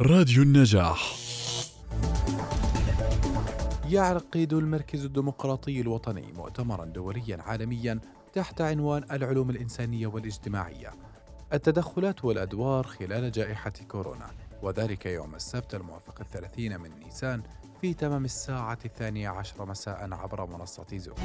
راديو النجاح. يعقد المركز الديمقراطي الوطني مؤتمرا دوليا عالميا تحت عنوان العلوم الإنسانية والاجتماعية. التدخلات والأدوار خلال جائحة كورونا وذلك يوم السبت الموافق الثلاثين من نيسان في تمام الساعة الثانية عشر مساء عبر منصة زوم.